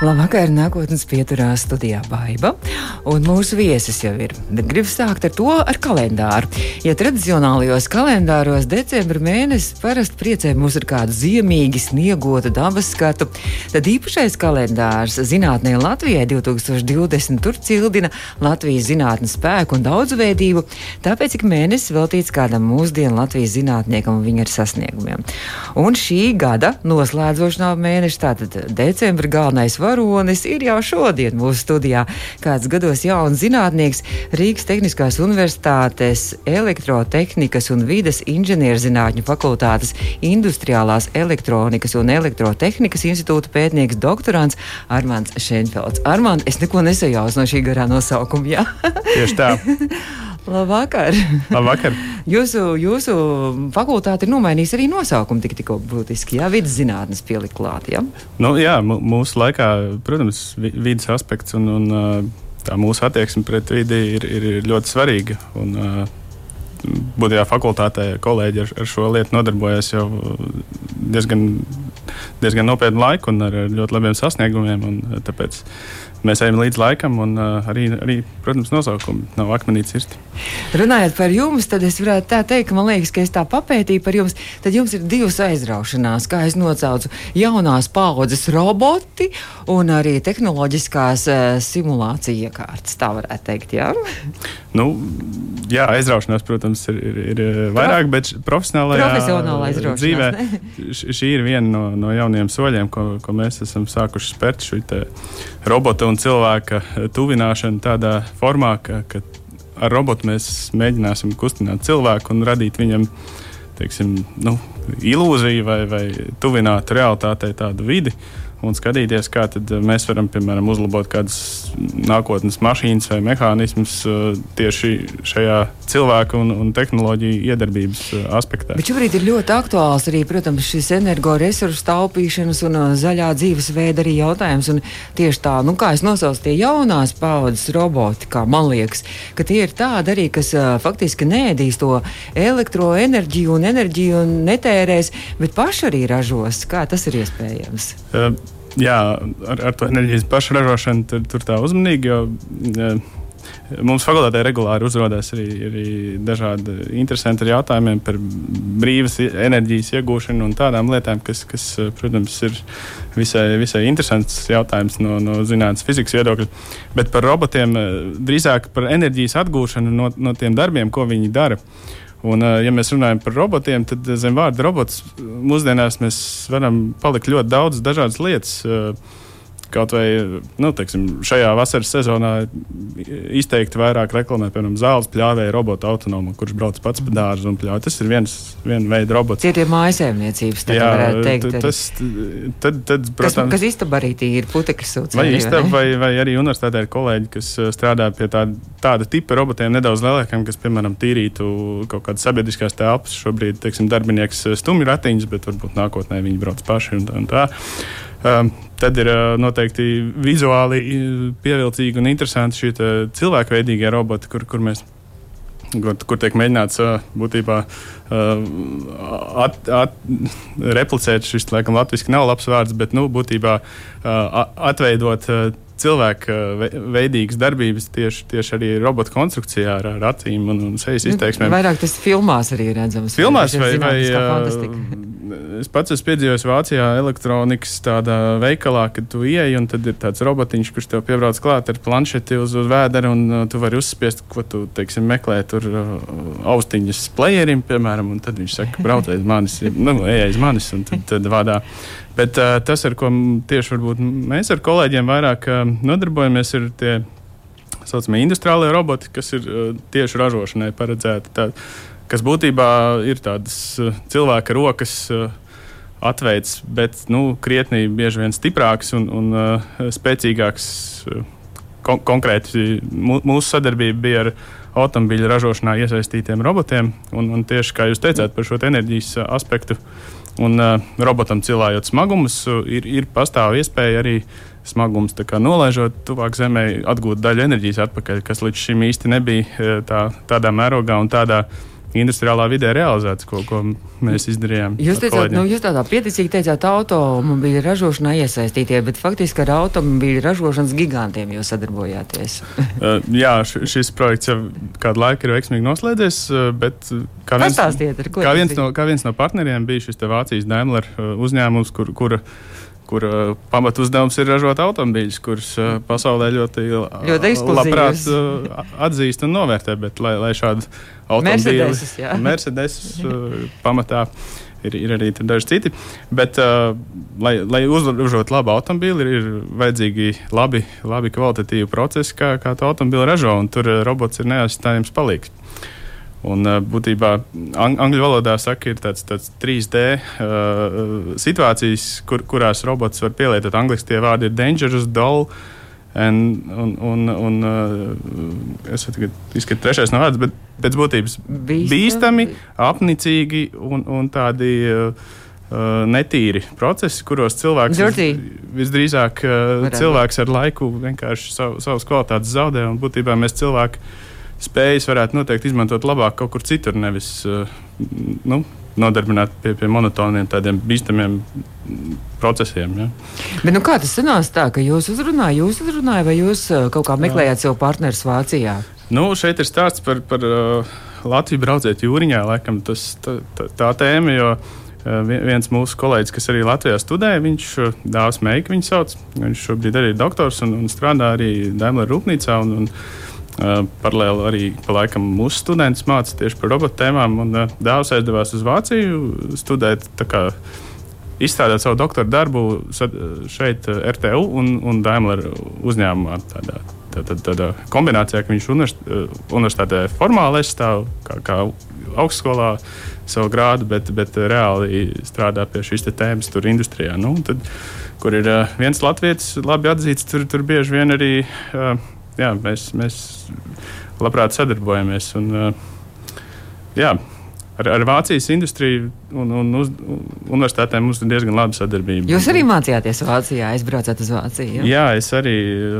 Labvakar, nākotnes pieturā studijā Baiva, un mūsu viesis jau ir. Bet gribu sākt ar to ar kalendāru. Ja tradicionālajos kalendāros decembra mēnesis parasti priecē mūs ar kādu ziemīgi sniegotu dabas skatu, tad īpašais kalendārs zinātnē Latvijai 2020 tur cildina Latvijas zinātnes spēku un daudzveidību, tāpēc ik mēnesis veltīts kādam mūsdienu Latvijas zinātniekam un viņa sasniegumiem. Un šī gada noslēdzošā mēneša, tātad decembra galvenais vārds varonis ir jau šodien mūsu studijā. Kāds gados jauns zinātnieks Rīgas Tehniskās Universitātes elektrotehnikas un vides inženierzinātņu fakultātes industriālās elektronikas un elektrotehnikas institūta pētnieks doktorants Armāns Šenfelds. Armāns, es neko nesajaucu no šī garā nosaukuma. Ja? Tieši tā. Labvakar! Labvakar. jūsu, jūsu fakultāte ir nomainījusi arī nosaukumu tik, tikko būtiski. Jā, vidas zinātnes pielikt klāt. Jā, nu, jā mūsu laikā, protams, vidas aspekts un, un tā mūsu attieksme pret vidi ir, ir ļoti svarīga. Un, Būtībā fakultātē kolēģi ar, ar šo lietu nodarbojas jau diezgan, diezgan nopietnu laiku un ar ļoti labiem sasniegumiem. Tāpēc mēs ejam līdz laikam, un uh, arī, arī, protams, nosaukumi nav akmenī cirsti. Runājot par jums, tad es varētu tā teikt, ka man liekas, ka es tā papētīju par jums. Tad jums ir divas aizraušanās, kā es nocaucu jaunās paudzes roboti un arī tehnoloģiskās uh, simulācija iekārtas. Tā varētu teikt, jā? Nu, jā, aizraušanās, protams, ir, ir, ir vairāk, bet profesionālā dzīvē šī ir viena no, no jaunajiem soļiem, ko, ko mēs esam sākuši spērt šī robota un cilvēka tuvināšanu tādā formā, ka, ka ar robotu mēs mēģināsim kustināt cilvēku un radīt viņam teiksim, nu, ilūziju vai, vai tuvināt realitātei tādu vidi un skatīties, kā mēs varam, piemēram, uzlabot kādas nākotnes mašīnas vai mehānismus uh, tieši šajā cilvēku un, un tehnoloģiju iedarbības uh, aspektā. Bet šobrīd ir ļoti aktuāls arī, protams, šis energoresursu taupīšanas un zaļā dzīvesveida arī jautājums. Un tieši tā, nu, kā es nosaucu tie jaunās paudzes roboti, kā man liekas, ka tie ir tādi arī, kas faktiski nēdīs to elektroenerģiju un enerģiju un netērēs, bet paši arī ražos. Kā tas ir iespējams? Uh, jā, ar, ar to enerģijas pašražošanu tur, tur tā uzmanīgi. Jo, jā, Mums fakultātē regulāri uzrādās arī, arī dažādi interesanti jautājumi par brīvas enerģijas iegūšanu un tādām lietām, kas, kas protams, ir visai, visai interesants jautājums no, no zinātnīs, fizikas viedokļa. Bet par robotiem drīzāk par enerģijas atgūšanu no, no tiem darbiem, ko viņi dara. Uh, Un, ja mēs runājam par robotiem, tad zem vārda robots mūsdienās mēs varam palikt ļoti daudz dažādas lietas. Kaut vai nu, teiksim, šajā vasaras sezonā izteikti vairāk reklamē, piemēram, zāles pļāvēja robotu autonomu, kurš brauc pats pa dārzu un pļāvē. Tas ir viens, viena veida robots. Tie ir mājasēmniecības, tā varētu teikt. Tas, tad, tad, protams, kas, kas istaba arī ir putekļs sūds. Vai istaba, vai, vai arī universitātē ir kolēģi, kas strādā pie tā, tāda tipa robotiem nedaudz lielākiem, kas, piemēram, tīrītu kaut kādas sabiedriskās telpas. Šobrīd, teiksim, darbinieks stumj ratiņus, bet varbūt nākotnē viņi brauc paši un tā. Un tā. Um, tad ir uh, noteikti vizuāli pievilcīgi un interesanti šie cilvēkveidīgie roboti, kur, kur mēs kur, kur tiek mēģināts uh, būtībā uh, at, at, replicēt šis, laikam, latviešu nav labs vārds, bet nu, būtībā atveidot cilvēka veidīgas darbības tieši, tieši arī robotu konstrukcijā ar, ar acīm un, un sejas nu, izteiksmēm. Vairāk tas filmās arī redzams. Filmās vai, vai, vai es pats esmu piedzīvojis Vācijā elektronikas tādā veikalā, kad tu ieej un tad ir tāds robotiņš, kurš tev piebrauc klāt ar planšeti uz, uz vēdera un uh, tu vari uzspiest, ko tu, teiksim, meklē tur uh, austiņas playerim, piemēram, un tad viņš saka, brauc aiz manis, nu, ej aiz manis un tad, tad vādā. Bet uh, tas, ar ko tieši mēs ar kolēģiem vairāk uh, nodarbojamies, ir tie saucamie industriālie roboti, kas ir uh, tieši ražošanai paredzēti. Tā, kas būtībā ir tādas uh, cilvēka rokas. Uh, Atveids, bet nu, krietni bieži vien stiprāks un, un uh, spēcīgāks. Kon konkrēti mūsu sadarbība bija ar automobīļu ražošanā iesaistītiem robotiem. Un, un tieši kā jūs teicāt par šo enerģijas aspektu, Un uh, robotam cilājot smagumus, ir, ir pastāv iespēja arī smagums nolaižot tuvāk zemē, atgūt daļu enerģijas atpakaļ, kas līdz šim īsti nebija tā, tādā mērogā un tādā veidā industriālā vidē realizēts, ko, ko mēs izdarījām. Jūs, teicāt, nu, jūs tādā pieticīgi teicāt, automobīļu ražošanā iesaistītie, bet faktiski ar automobīļu ražošanas gigantiem jūs sadarbojāties. uh, jā, šis projekts jau kādu laiku ir veiksmīgi noslēdzies, uh, bet uh, kā viens, kā viens, no, kā viens no partneriem bija šis Vācijas Daimler uh, uzņēmums, kur, kura kur uh, pamat uzdevums ir ražot automobīļus, kurus uh, pasaulē ļoti, ļoti labprāt uh, atzīst un novērtē. Bet, lai, lai šādu automobīļu, Mercedes uh, pamatā. Ir, ir arī daži citi. Bet, uh, lai, lai uzražotu labu automobīli, ir, ir vajadzīgi labi, labi kvalitatīvi procesi, kā, kā to automobīlu ražo. Tur robots ir neaizstājams palīgs. Un, būtībā ang angļu valodā saka, ir tāds, tāds 3D uh, situācijas, kur, kurās robots var pielietot. Angliski tie vārdi ir dangerous, dull. Un, un, un, un uh, es izskatu, trešais no vārds, bet pēc būtības bīstami, bīstami apnicīgi un, un tādi uh, netīri procesi, kuros cilvēks Dirty. visdrīzāk uh, cilvēks ar laiku vienkārši sav, savas kvalitātes zaudē. Un būtībā mēs cilvēki spējas varētu noteikti izmantot labāk kaut kur citur, nevis uh, nu, nodarbināt pie, pie monotoniem, tādiem bīstamiem procesiem. Ja. Bet, nu, kā tas sanāca tā, ka jūs uzrunājāt, jūs uzrunājāt, vai jūs uh, kaut kā meklējāt savu partneru Vācijā? Nu, šeit ir stāsts par, par uh, Latviju brauciet jūriņā, laikam tas, tā, tā, tā tēma, jo viens mūsu kolēģis, kas arī Latvijā studēja, viņš Dāvis Meika viņu sauc, viņš šobrīd arī ir doktors un, un strādā arī Daimler rūpnīcā. Un, un, paralēli arī pa laikam mūsu students mācās tieši par robotu tēmām. Uh, dēls aizdevās uz Vāciju studēt, kā, izstrādāt savu doktora darbu šeit, RTU un, un Daimler uzņēmumā. Tādā, tādā, tādā kombinācijā, ka viņš universitātē formāli aizstāv kā, kā augstskolā savu grādu, bet, bet reāli strādā pie šīs tēmas tur industrijā. Nu, tad, kur ir viens latviečs, labi atzīts, tur, tur bieži vien arī. Uh, jā, mēs, mēs labprāt sadarbojamies. Un, jā, ar, ar Vācijas industriju un, un uz, universitātēm mums ir diezgan laba sadarbība. Jūs arī mācījāties Vācijā, aizbraucāt uz Vāciju? Jā, es arī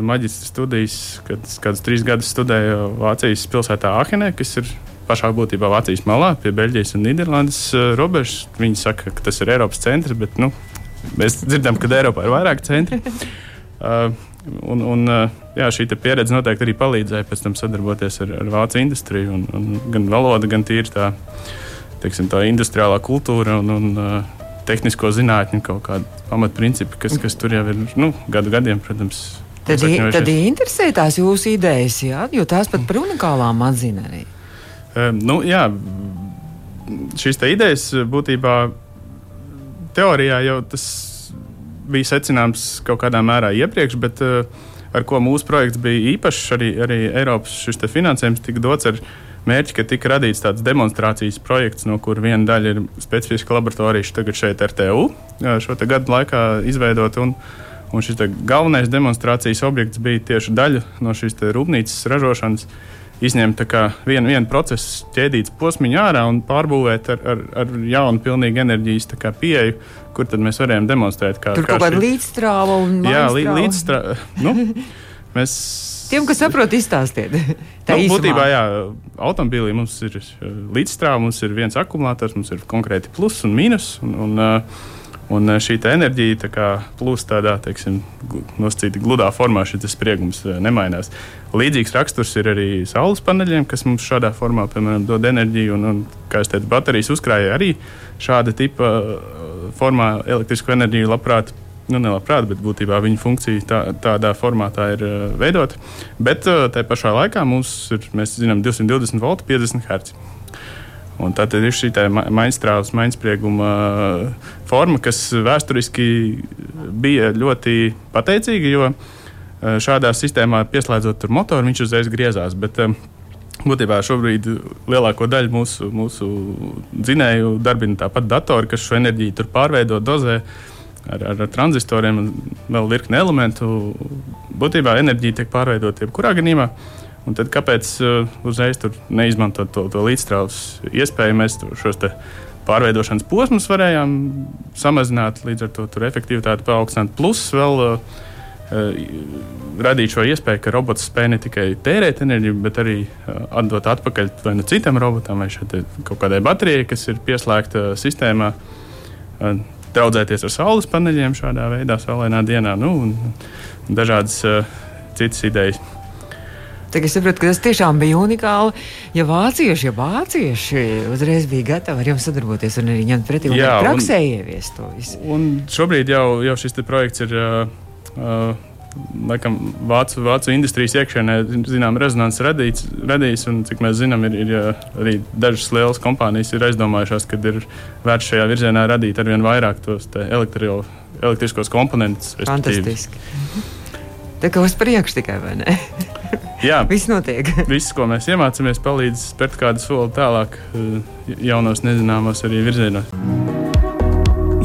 maģistra studijas, kad kādus trīs gadus studēju Vācijas pilsētā Āhenē, kas ir pašā būtībā Vācijas malā pie Beļģijas un Nīderlandes robežas. Viņi saka, ka tas ir Eiropas centrs, bet nu, mēs dzirdam, ka Eiropā ir vairāk centri. Uh, Un, un, eh, jā, šī pieredze noteikti arī palīdzēja pēc tam sadarboties ar, ar vācu industriju. Un, un gan valoda, gan tīri tā, teiksim, tā industriālā kultūra un, un uh, tehnisko zinātņu kaut kādi pamatprincipi, kas, kas tur jau ir nu, gadu gadiem, protams. Tad, tad interesē tās jūsu idejas, jā, jo tās pat par unikālām atzina arī. Um, nu, jā, šīs idejas būtībā teorijā jau tas bija secināms kaut kādā mērā iepriekš, bet uh, ar ko mūsu projekts bija īpašs, arī, arī Eiropas finansējums tika dots ar mērķi, ka tika radīts tāds demonstrācijas projekts, no kur viena daļa ir specifiska laboratorija tagad šeit RTU šo gadu laikā izveidot. Un, un šis galvenais demonstrācijas objekts bija tieši daļa no šīs rūpnīcas ražošanas izņemt vienu, vienu procesu ķēdītas posmiņu ārā un pārbūvēt ar, ar, ar jaunu, pilnīgi enerģijas pieeju, kur tad mēs varējām demonstrēt. Kā, Tur kā kaut kāda līdzstrāva un jā, lī, līdzstrāva. Nu, mēs Tiem, kas saprot, izstāstiet. Tā nu, būtībā, jā, automobīlī mums ir līdzstrāva, mums ir viens akumulators, mums ir konkrēti plus un mīnus. Un, un, uh, Un eh, šī enerģija tā plūst tādā teiksim, nosacīti gludā formā, šis spriegums eh, nemainās. Līdzīgs raksturs ir arī saules paneļiem, kas mums šādā formā piemēram, dod enerģiju. Un, un, kā jau teicu, baterijas uzkrāja arī šāda tipa eh, formā elektrisko enerģiju labprāt. Nu, nelabprāt, bet būtībā viņa funkcija tā, tādā formātā ir uh, veidota. Bet uh, tajā pašā laikā mums ir, mēs zinām, 220 volti, 50 Hz. Un tā ir šī mainstrāvas, mainsprieguma uh, forma, kas vēsturiski bija ļoti pateicīga, jo uh, šādā sistēmā pieslēdzot motoru, viņš uzreiz griezās. Bet, um, Būtībā šobrīd lielāko daļu mūsu, mūsu dzinēju darbina tāpat datori, kas šo enerģiju tur pārveido, dozē ar, ar, tranzistoriem un vēl virkni elementu. Būtībā enerģija tiek pārveidota jebkurā gadījumā. Un tad kāpēc uh, uzreiz neizmantot to, to līdzstrāvas iespēju? Mēs šos pārveidošanas posmus varējām samazināt, līdz ar to efektivitāti paaugstināt. Plus vēl uh, radīt šo iespēju, ka robots spēj ne tikai tērēt enerģiju, bet arī atdot atpakaļ vai nu citam robotam, vai kaut kādai baterijai, kas ir pieslēgta sistēmā. Draudzēties ar saules paneļiem šādā veidā, saulainā dienā, nu, un dažādas uh, citas idejas. Tagad es saprotu, ka tas tiešām bija unikāli. Ja vācieši, ja vācieši uzreiz bija gatavi ar jums sadarboties un arī ņemt pretī un Jā, praksē ieviest to visu. Un šobrīd jau, jau šis projekts ir. Uh, uh, Laikam, vācu, vācu industrijas iekšienē zinām, rezonanci radīts, radījis. Un, cik mēs zinām, ir, ir arī dažas lielas kompānijas ir aizdomājušās, ka ir vērts šajā virzienā radīt ar vien vairāk tos elektro, elektriskos komponentus. Fantastiski. Tā kā uz priekšu tikai, vai ne? Jā, viss notiek. viss, ko mēs iemācāmies, palīdz spērt kādu soli tālāk, eh, jaunos nezināmos arī virzienos.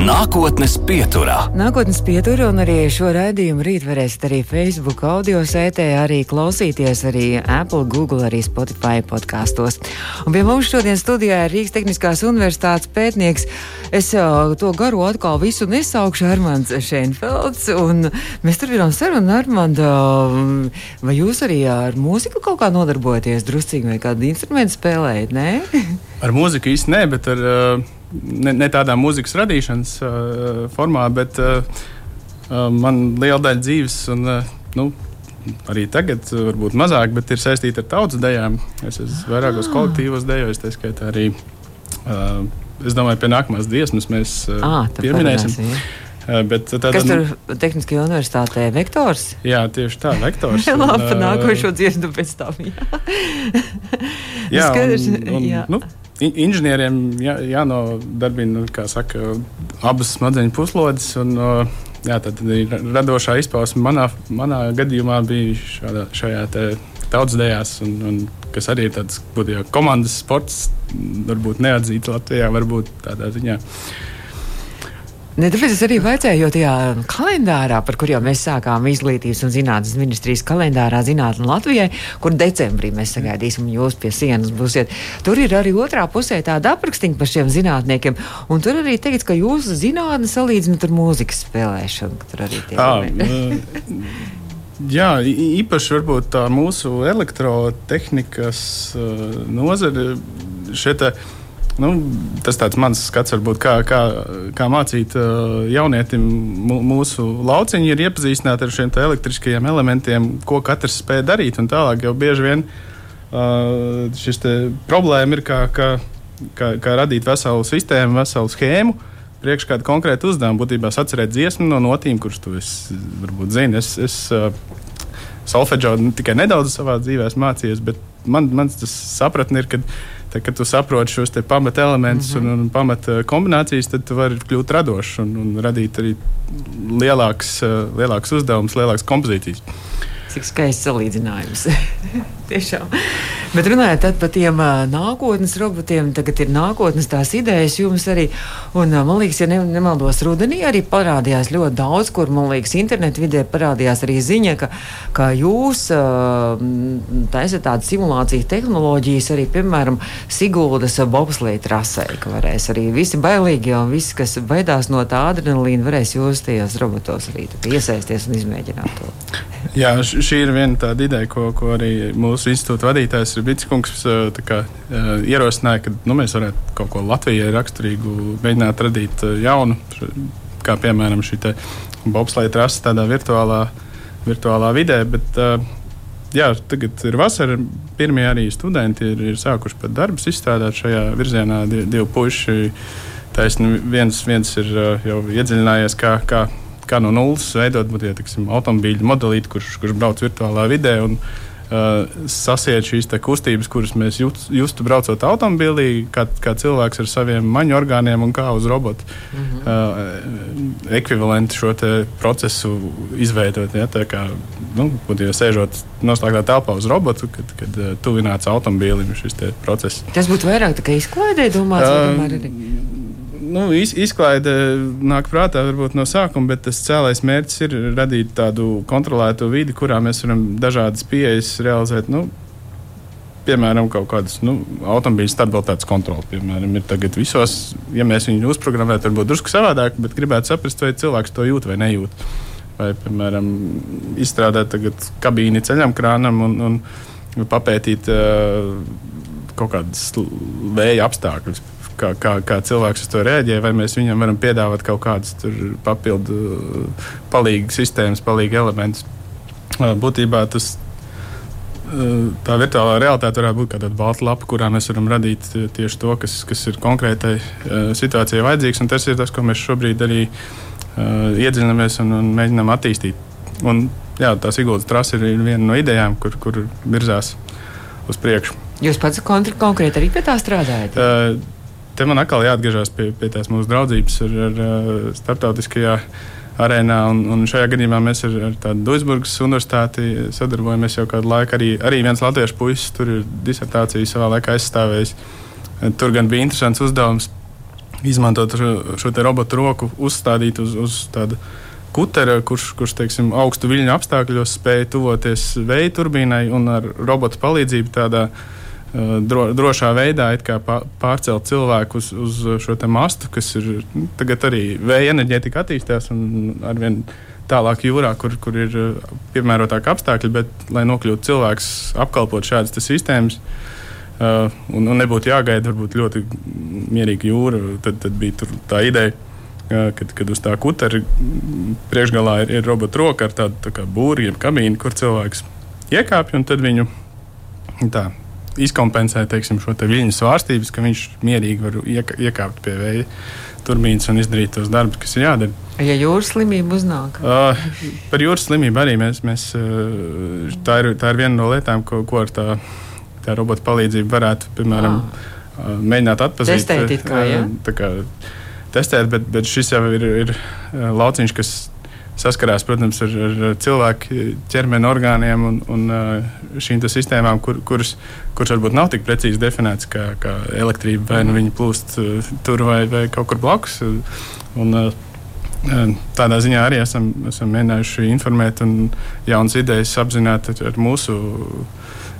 Nākotnes pieturā. Nākotnes pieturā un arī šo raidījumu rīt varēsiet arī Facebook audio sētē, arī klausīties arī Apple, Google, arī Spotify podkastos. Un pie mums šodien studijā ir Rīgas Tehniskās Universitātes pētnieks. Es to garu atkal visu nesaukšu Armands Šeinfelds, un mēs turpinām sarunu Armanda. Vai jūs arī ar mūziku kaut kā nodarbojaties druscīgi vai kādu instrumentu spēlējat, ne? Ar mūziku īsti nē, bet ar uh ne, ne tādā mūzikas radīšanas uh, formā, bet uh, uh, man liela daļa dzīves, un uh, nu, arī tagad, varbūt mazāk, bet ir saistīta ar tautas dejām. Es esmu vairākos ah. kolektīvos dejos, tā skaitā arī. Uh, es domāju, pie nākamās dziesmas mēs uh, à, pieminēsim. Parunāsim, ja. Bet tāda, Kas tur ir Tehniskajā universitātē? Vektors? Jā, tieši tā, vektors. Labi, nākošo dziesmu pēc tam. Jā, jā, un, un, jā. Nu, inženieriem jā, jānodarbina nu, saka, abas smadzeņu puslodes. Un, jā, tad radošā izpausme. Manā, manā gadījumā bija šādā, šajā tautsdejās, un, un, kas arī ir tāds būtībā komandas sports, varbūt neatzīts Latvijā, varbūt tādā ziņā. Ne, tāpēc es arī vaicāju, jo tajā kalendārā, par kuriem mēs sākām izglītības un zinātnes ministrijas kalendārā zinātne Latvijai, kur decembrī mēs sagaidīsim, jūs pie sienas būsiet, tur ir arī otrā pusē tāda aprakstiņa par šiem zinātniekiem, un tur arī teikts, ka jūsu zinātne salīdzinot ar mūzikas spēlēšanu. Tur arī tiek. Ah, Jā, īpaši varbūt tā mūsu elektrotehnikas uh, nozare šeit. Uh, Nu, tas ir mans skats, varbūt, kā, kā, kā mācīt uh, jaunietim. Mūsu lauciņi ir iepazīstināti ar šiem elektriskajiem elementiem, ko katrs spēj darīt. Tālāk jau bieži vien uh, šis problēma ir, kā, kā, kā, kā radīt veselu sistēmu, veselu schēmu. Priekš kādu konkrētu uzdevumu, būtībā atcerēt dziesmu no notīm, kuras tu esi, varbūt zini. Es, es uh, solfeģo tikai nedaudz savā dzīvē mācījos, bet man, mans sapratne ir, ka Tā, kad tu saproti šos pamata elementus mm -hmm. un, un pamata kombinācijas, tad tu vari kļūt radošs un, un radīt arī lielāks, lielāks uzdevums, lielākas kompozīcijas. Cik skaists salīdzinājums. Tiešām. Bet runājot par tiem nākotnes robotiem, tagad ir nākotnes tās idejas jums arī. Un, man liekas, ja ne, nemaldos, rudenī arī parādījās ļoti daudz, kur, man liekas, internetu vidē parādījās arī ziņa, ka, ka jūs taisat tādu simulāciju tehnoloģijas arī, piemēram, Siguldas bobslēja trasē, ka varēs arī visi bailīgie un visi, kas baidās no tā adrenalīna, varēs jūs tajos robotos arī iesaisties un izmēģināt to. Jā, šī ir viena tāda ideja, ko, ko arī mūsu institūta vadītājs kā, ierosināja, ka nu, mēs varētu kaut ko Latvijai raksturīgu mēģināt radīt jaunu, kā piemēram šī bobslēja trasa tādā virtuālā, virtuālā vidē. Bet, jā, tagad ir vasara. Pirmie arī studenti ir, ir sākuši pat darbus izstrādāt šajā virzienā. Divi puiši, taisni, viens, viens ir jau iedziļinājies, kā, kā, kā no nulles veidot ja, tiksim, automobīļu modelīti, kurš, kurš brauc virtuālā vidē. Un, Uh, sasiet šīs kustības, kuras mēs jūt, justu braucot automobilī, kā, kā cilvēks ar saviem maņu orgāniem un kā uz robotu mm -hmm. uh, ekvivalentu šo procesu izveidot. Ja, tā kā nu, jau sēžot noslēgtā telpā uz robotu, kad, kad uh, tuvināts automobilim šis process. Tas būtu vairāk izklaidē, domāts, uh, nu, iz, izklaide nāk prātā varbūt no sākuma, bet tas cēlais mērķis ir radīt tādu kontrolētu vidi, kurā mēs varam dažādas pieejas realizēt. Nu, piemēram, kaut kādas nu, automobīļu stabilitātes kontroli. Piemēram, ir tagad visos, ja mēs viņu uzprogrammētu, varbūt drusku savādāk, bet gribētu saprast, vai cilvēks to jūt vai nejūt. vai piemēram, izstrādāt kabīni ceļam krānam un, un papētīt uh, kaut kādas vēja apstākļus. Kā, kā, kā cilvēks uz to reaģē, vai mēs viņam varam piedāvāt kaut kādas papildu palīdzības sistēmas, palīdzības elementus. Būtībā tas tā virtuālā realitāte varētu būt kā tāda balta lapa, kurā mēs varam radīt tieši to, kas, kas ir konkrētai situācijai vajadzīgs. Tas ir tas, ko mēs šobrīd arī uh, iedziļināmies un, un mēģinām attīstīt. Un, jā, tās Igūdas trasa ir viena no idejām, kur, kur virzās uz priekšu. Jūs pats konkrēti arī pie tā strādājat? Uh, te man atkal jāatgriežas pie, pie tās mūsu draudzības ar, ar, ar starptautiskajā arēnā. Un, un šajā gadījumā mēs ar, ar Duisburgas universitāti sadarbojamies jau kādu laiku. Arī, arī viens latviešu puisis tur ir disertāciju savā laikā aizstāvējis. Tur gan bija interesants uzdevums izmantot šo, šo robotu roku, uzstādīt uz, uz tādu kutera, kurš, kurš teiksim, augstu viļņu apstākļos spēja tuvoties vēja turbīnai un ar robotu palīdzību tādā veidā Eh, dro, drošā veidā pārcelt cilvēku uz, uz šo mastu, kas ir tagad arī vēja enerģētika attīstās un arvien tālāk jūrā, kur, kur ir eh, piemērotāki apstākļi, bet lai nokļūtu cilvēks apkalpot šādas sistēmas. Uh, un, un nebūtu jāgaida, varbūt ļoti mierīga jūra. Tad, tad bija tā ideja, uh, kad, kad uz tā kutera priekšgalā ir, ir robota roka ar tādu tā būri, jeb kabīni, kur cilvēks iekāpj un tad viņu tā, izkompensē teiksim, šo te viļņu svārstības, ka viņš mierīgi var ieka, iekāpt pie vēja turbīnas un izdarīt tos darbus, kas ir jādara. Ja jūras slimība uznāk? Uh, par jūras slimību arī mēs, mēs uh, tā, ir, tā ir viena no lietām, ko, ko ar tā, tā robota palīdzību varētu, piemēram, ah. uh, mēģināt atpazīt. Testēt, kā, ja? kā, testēt, bet, bet šis jau ir, ir lauciņš, kas saskarās protams, ar, ar cilvēku ķermeni orgāniem un, un šīm sistēmām, kur, kuras, kuras varbūt nav tik precīzi definētas kā, kā elektrība, vai nu viņi plūst tur vai, vai kaut kur blakus. Un, Tādā ziņā arī esam, esam mēģinājuši informēt un jaunas idejas apzināti ar, mūsu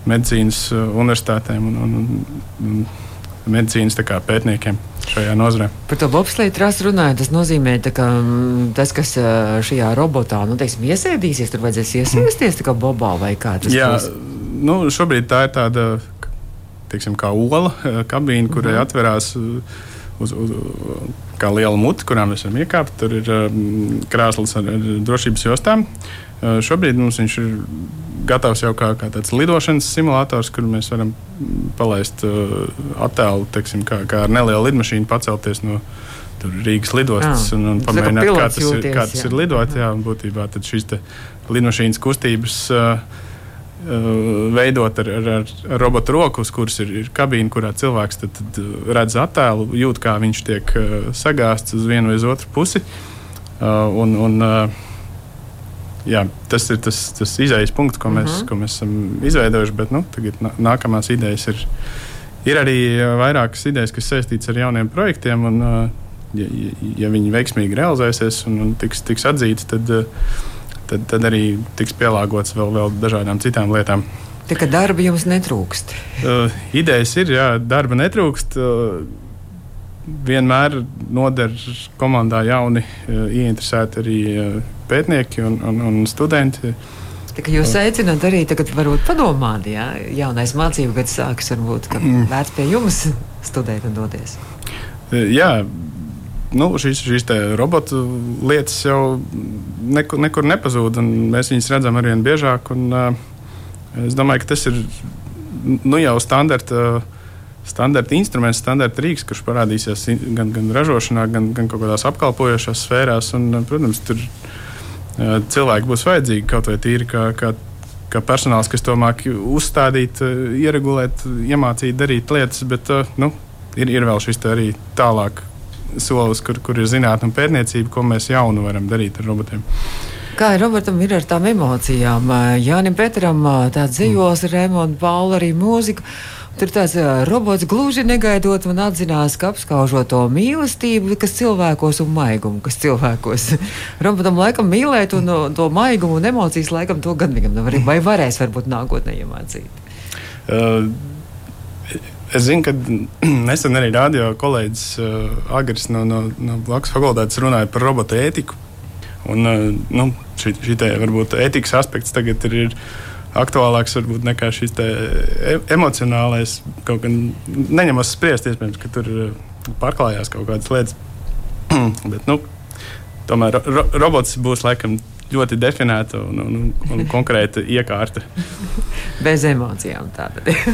medicīnas universitātēm un, un, un medicīnas pētniekiem šajā nozarē. Par to bobsleju trasu runājot, tas nozīmē, ka mm, tas, kas šajā robotā nu, teiksim, iesēdīsies, tur vajadzēs iesēsties kā bobā vai kā tas Jā, būs. Nu, šobrīd tā ir tāda teiksim, kā ola kabīne, kurai mm -hmm. atverās. Uz, uz, kā liela mute, kurā mēs varam iekāpt. Tur ir um, krāslas ar, ar drošības jostām. Uh, šobrīd mums viņš ir gatavs jau kā, kā tāds lidošanas simulators, kur mēs varam palaist uh, attēlu, teiksim, kā, kā ar nelielu lidmašīnu pacelties no Rīgas lidostas jā. un, un pamēģināt, kā tas, jūties, ir, kā tas jā. ir lidot. Jā, būtībā šīs lidmašīnas kustības. Uh, veidot ar, ar, ar robotu roku, uz kuras ir, ir kabīne, kurā cilvēks tad, tad redz attēlu, jūt, kā viņš tiek uh, sagāzts uz vienu vai uz otru pusi. Uh, un, un, uh, jā, tas ir tas, tas izējas punkts, ko mēs, uh mhm. -huh. ko mēs esam izveidojuši. Bet nu, tagad nākamās idejas ir. Ir arī vairākas idejas, kas saistītas ar jauniem projektiem. Un, ja, ja viņi veiksmīgi realizēsies un, un tiks, tiks atzīti, tad, tad, tad arī tiks pielāgots vēl, vēl dažādām citām lietām. Tā kā darba jums netrūkst? Uh, idejas ir, jā, darba netrūkst. Uh, vienmēr noder komandā jauni, uh, ieinteresēti arī uh, pētnieki un, un, un studenti. Tā jūs aicināt arī tagad, varbūt padomāt, ja jaunais mācību gads sākas, varbūt mm. vērts pie jums studēt un doties. E, jā, nu, šīs, šīs robotu lietas jau nekur, nekur nepazūd, un mēs viņus redzam arvien biežāk. Un, uh, es domāju, ka tas ir nu, jau standarta. Uh, standarta instruments, standarta rīks, kurš parādīsies gan, gan ražošanā, gan, gan kaut kādās apkalpojošās sfērās. Un, protams, tur cilvēki būs vajadzīgi kaut vai tīri kā, kā, kā personāls, kas to māki uzstādīt, ieregulēt, iemācīt darīt lietas, bet nu, ir, ir vēl šis arī tālāk solis, kur, kur ir zinātnē un pētniecība, ko mēs jaunu varam darīt ar robotiem. Kā ir Robertam ir ar tām emocijām? Jānim Petram tāds dzīvos, mm. Rēmons Paula arī mūzika. Tur tāds robots gluži negaidot man atzinās, ka apskaužot to mīlestību, kas cilvēkos un maigumu, kas cilvēkos. Robotam laikam mīlēt un to maigumu un emocijas laikam to gan viņam nevar, vai varēs varbūt nākotnē iemācīt. Uh, Es zinu, ka nesen arī radio kolēģis uh, Agris no, no, no Blakus fakultātes runāja par robotu ētiku. Un, nu, šī, šī te, varbūt ētikas aspekts tagad ir. ir aktuālāks varbūt nekā šis e emocionālais. Kaut gan neņemos spriest, iespējams, ka tur pārklājās kaut kādas lietas. Bet, nu, tomēr ro robots būs laikam ļoti definēta un, un, un konkrēta iekārta. Bez emocijām.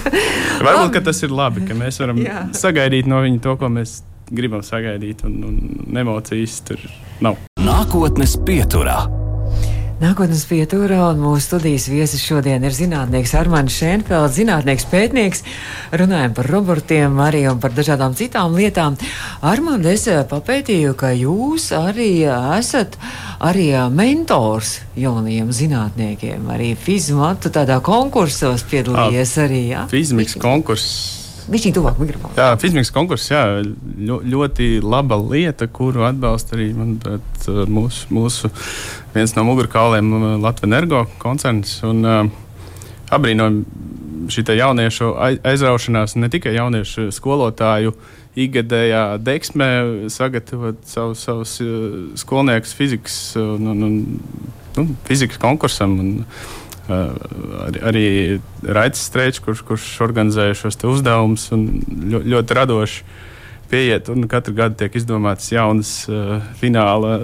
Varbūt tas ir labi, ka mēs varam Jā. sagaidīt no viņa to, ko mēs gribam sagaidīt, un, un emocijas tur nav. Nākotnes pieturā. Nākotnes pieturā un mūsu studijas viesis šodien ir zinātnieks Armāns Šēnfelds, zinātnieks pētnieks. Runājam par robotiem arī par dažādām citām lietām. Armāns, es eh, papētīju, ka jūs arī esat arī eh, mentors jaunajiem zinātniekiem. Arī fizmatu tādā konkursos piedalījies arī. Ja? Fizmiks konkurss Viņš ir tuvāk mikrofonam. Jā, fizisks konkurss, jā, ļoti laba lieta, kuru atbalsta arī manuprāt, mūsu, mūsu viens no mugurkauliem Latvijas energo koncerns. Un, uh, abrīnojam šī jauniešu aizraušanās, ne tikai jauniešu skolotāju ikgadējā deksmē, sagatavot savus, savus skolniekus fizikas, un, un, un, nu, fizikas konkursam. Un, arī, arī Raits Streičs, kurš, kurš organizēja šos uzdevumus un ļoti, ļoti radoši pieiet. Katru gadu tiek izdomāts jaunas uh, fināla,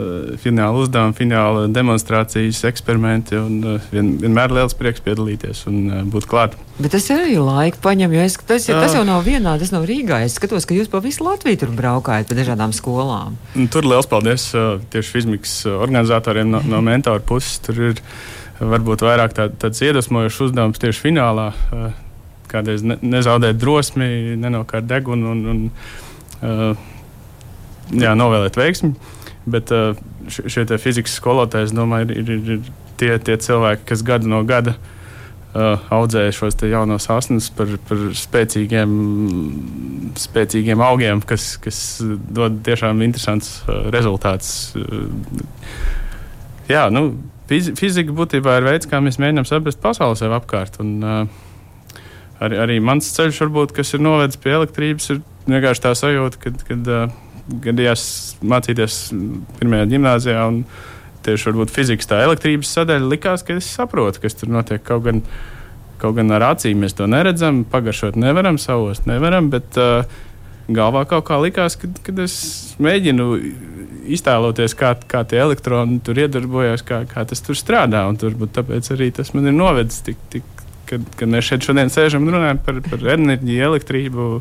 fināla uzdevumi, fināla demonstrācijas, eksperimenti. Un, uh, vien, vienmēr liels prieks piedalīties un uh, būt klāt. Bet tas arī laika paņem, jo es, tas, tas jau nav vienā, tas nav Rīgā. Es skatos, ka jūs pa visu Latviju tur braukājat pa dažādām skolām. Tur liels paldies uh, tieši fizmikas organizatoriem no, no mentora puses. Tur ir varbūt vairāk tā, tāds iedvesmojošs uzdevums tieši finālā. Kādreiz ne, nezaudēt drosmi, nenokārt degunu un, un uh, jā, novēlēt veiksmi. Bet uh, šie fizikas skolotāji, es domāju, ir, ir, ir tie, tie cilvēki, kas gadu no gada uh, audzēja šos jaunos asnus par, par spēcīgiem, spēcīgiem augiem, kas, kas dod tiešām interesants uh, rezultāts. Uh, jā, nu, Fizika būtībā ir veids, kā mēs mēģinām saprast pasauli sev apkārt. Un, uh, arī, arī mans ceļš, varbūt, kas ir novedis pie elektrības, ir vienkārši tā sajūta, kad, kad uh, gadījās mācīties pirmajā gimnājā. Tieši varbūt fizikas tā elektrības sadaļa likās, ka es saprotu, kas tur notiek. Kaut gan, kaut gan ar acīm mēs to neredzam, pagaršot nevaram, savos nevaram. Bet, uh, galvā kaut kā likās, ka, kad es mēģinu iztēloties, kā, kā tie elektroni tur iedarbojas, kā, kā tas tur strādā. Turbūt tāpēc arī tas man ir novedis tik, tik kad, kad mēs šeit šodien sēžam un runājam par, par enerģiju, elektrību.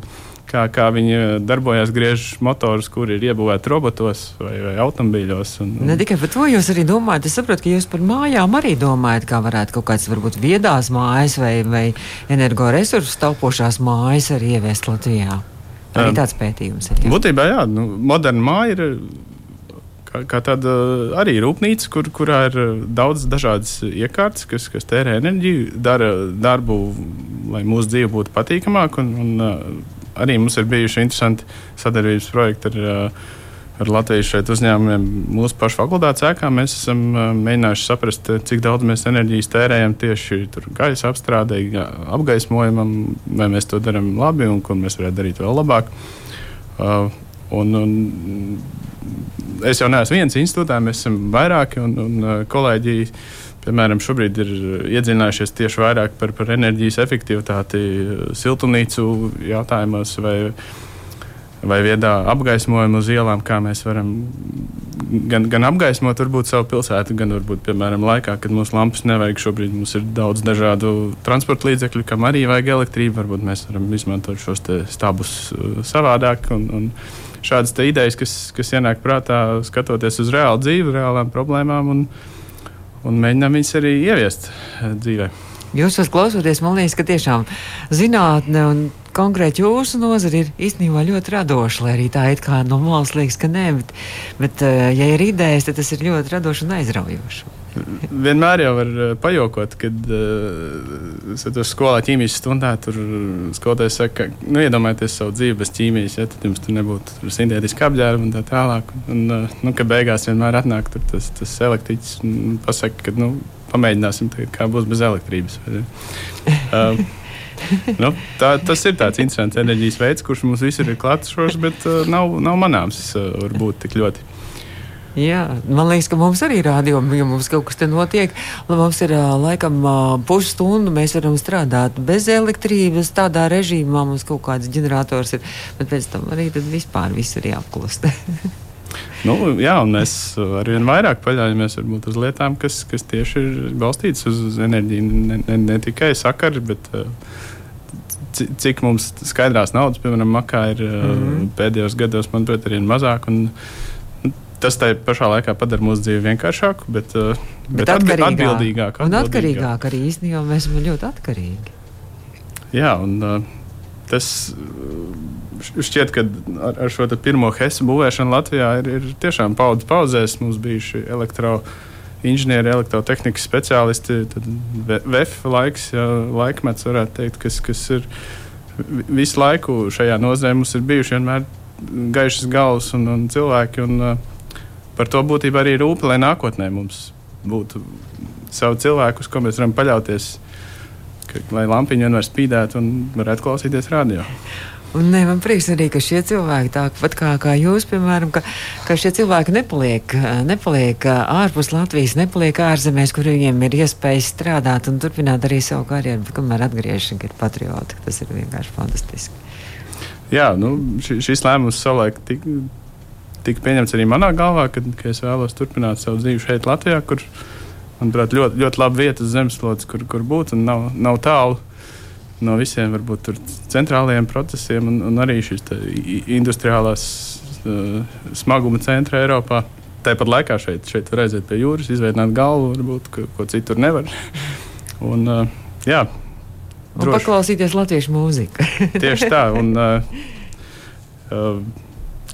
Kā, kā viņi darbojas, griež motorus, kur ir iebūvēti robotos vai, vai automobīļos. Un, un... Ne tikai par to jūs arī domājat. Es saprotu, ka jūs par mājām arī domājat, kā varētu kaut kādas varbūt viedās mājas vai, vai energoresursu taupošās mājas arī ieviest Latvijā. Arī tāds pētījums ir. Būtībā jā, nu, moderna māja ir kā, kā tāda arī rūpnīca, kur, kurā ir daudz dažādas iekārtas, kas, kas tērē enerģiju, dara darbu, lai mūsu dzīve būtu patīkamāka. Un, un, arī mums ir bijuši interesanti sadarbības projekti ar, ar Latvijas uzņēmumiem. Mūsu pašu fakultātes ēkā mēs esam mēģinājuši saprast, cik daudz mēs enerģijas tērējam tieši gaisa apstrādē, apgaismojumam, vai mēs to darām labi un kur mēs varētu darīt vēl labāk. Uh, un, un es jau neesmu viens institūtā, mēs esam vairāki un, un uh, kolēģi. Piemēram, šobrīd ir iedzinājušies tieši vairāk par, par enerģijas efektivitāti uh, siltumnīcu jautājumos vai, vai viedā apgaismojumu uz ielām, kā mēs varam gan, gan apgaismot varbūt, savu pilsētu, gan varbūt, piemēram, laikā, kad mums lampas nevajag. Šobrīd mums ir daudz dažādu transporta līdzekļu, kam arī vajag elektrību. Varbūt mēs varam izmantot šos stabus uh, savādāk. Un, un, šādas idejas, kas, kas ienāk prātā, skatoties uz reālu dzīvi, reālām problēmām, un, un mēģinām viņus arī ieviest eh, dzīvē. Jūs esat klausoties, man liekas, ka tiešām zinātne un konkrēti jūsu nozara ir īstenībā ļoti radoša, lai arī tā it kā no malas liekas, ka nē, bet, bet eh, ja ir idejas, tad tas ir ļoti radoši un aizraujoši. Vienmēr jau var eh, pajokot, kad uh, es esmu skolā ķīmijas stundā. Tur skolotājs saka, ka nu, iedomājieties savu dzīvi bez ķīmijas, ja tad jums tur nebūtu sintētiski apģērbi un tā tālāk. Un, uh, nu, ka beigās vienmēr atnāk tas, tas elektriķis un pasaka, ka nu, pamēģināsim, tagad, kā būs bez elektrības. Uh, nu, tā, tas ir tāds interesants enerģijas veids, kurš mums visur ir klātsošs, bet uh, nav, nav manāms uh, varbūt tik ļoti. Jā, man liekas, ka mums arī rādījumi, ja mums kaut kas te notiek, mums ir laikam pusstundu, mēs varam strādāt bez elektrības, tādā režīmā mums kaut kāds ģenerators ir, bet pēc tam arī vispār viss ir jāapklust. nu, jā, un mēs arvien vairāk paļaujamies varbūt, uz lietām, kas, kas tieši ir balstītas uz enerģiju, ne, ne, ne tikai sakari, bet uh, cik mums skaidrās naudas, piemēram, makā ir mm -hmm. pēdējos gados, manuprāt, arī mazāk. Un, Tas tā pašā laikā padara mūsu dzīvi vienkāršāku, bet, bet, bet atkarīgāk. atbildīgāku. Un atkarīgāk arī īstenībā mēs esam ļoti atkarīgi. Jā, un tas šķiet, ka ar, ar šo pirmo HES būvēšanu Latvijā ir, ir tiešām paudzes pauzēs. Mums bijuši elektroenerģija inženieri, elektrotehnikas speciālisti, tad VF laiks, jā, laikmets, varētu teikt, kas, kas ir visu laiku šajā nozarē. Mums ir bijuši vienmēr gaišas galvas un, un cilvēki. Un, uh, par to būtībā arī rūpē, lai nākotnē mums būtu savi cilvēki, uz ko mēs varam paļauties, ka, lai lampiņa vienmēr spīdētu un varētu klausīties radio. Un ne, man prieks arī, ka šie cilvēki, tāpat kā, kā jūs, piemēram, ka, ka šie cilvēki nepaliek, nepaliek ārpus Latvijas, nepaliek ārzemēs, kur viņiem ir iespēja strādāt un turpināt arī savu karjeru, bet kamēr atgriežas, ir patrioti. Tas ir vienkārši fantastiski. Jā, nu, šis lēmums savulaik tika, tika pieņemts arī manā galvā, kad, kad es vēlos turpināt savu dzīvi šeit, Latvijā, kur, manuprāt, ļoti, ļoti laba vieta uz zemeslodes, kur, kur būt un nav, nav tālu no visiem varbūt centrālajiem procesiem un, un arī šīs industriālās uh, smaguma centra Eiropā. Tāpat laikā šeit, šeit var aiziet pie jūras, izveidot galvu, varbūt ko, ko citur nevar. un, uh, jā, un paklausīties latviešu mūziku. tieši tā. Un, uh, uh,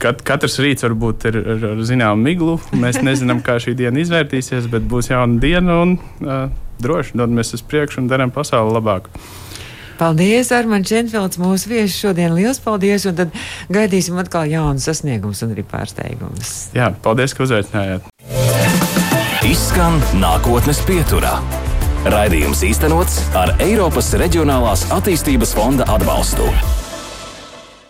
kat, katrs rīts varbūt ir ar, ar zināmu miglu. Mēs nezinām, kā šī diena izvērtīsies, bet būs jauna diena un uh, droši dodamies uz priekšu un darām pasauli labāku. Paldies, Armāns Čenfelds, mūsu viesis šodien. Lielas paldies! Un tad gaidīsim atkal jaunus sasniegumus un arī pārsteigumus. Jā, paldies, ka uzaicinājāt! Izskan nākotnes pieturā. Raidījums īstenots ar Eiropas Reģionālās attīstības fonda atbalstu.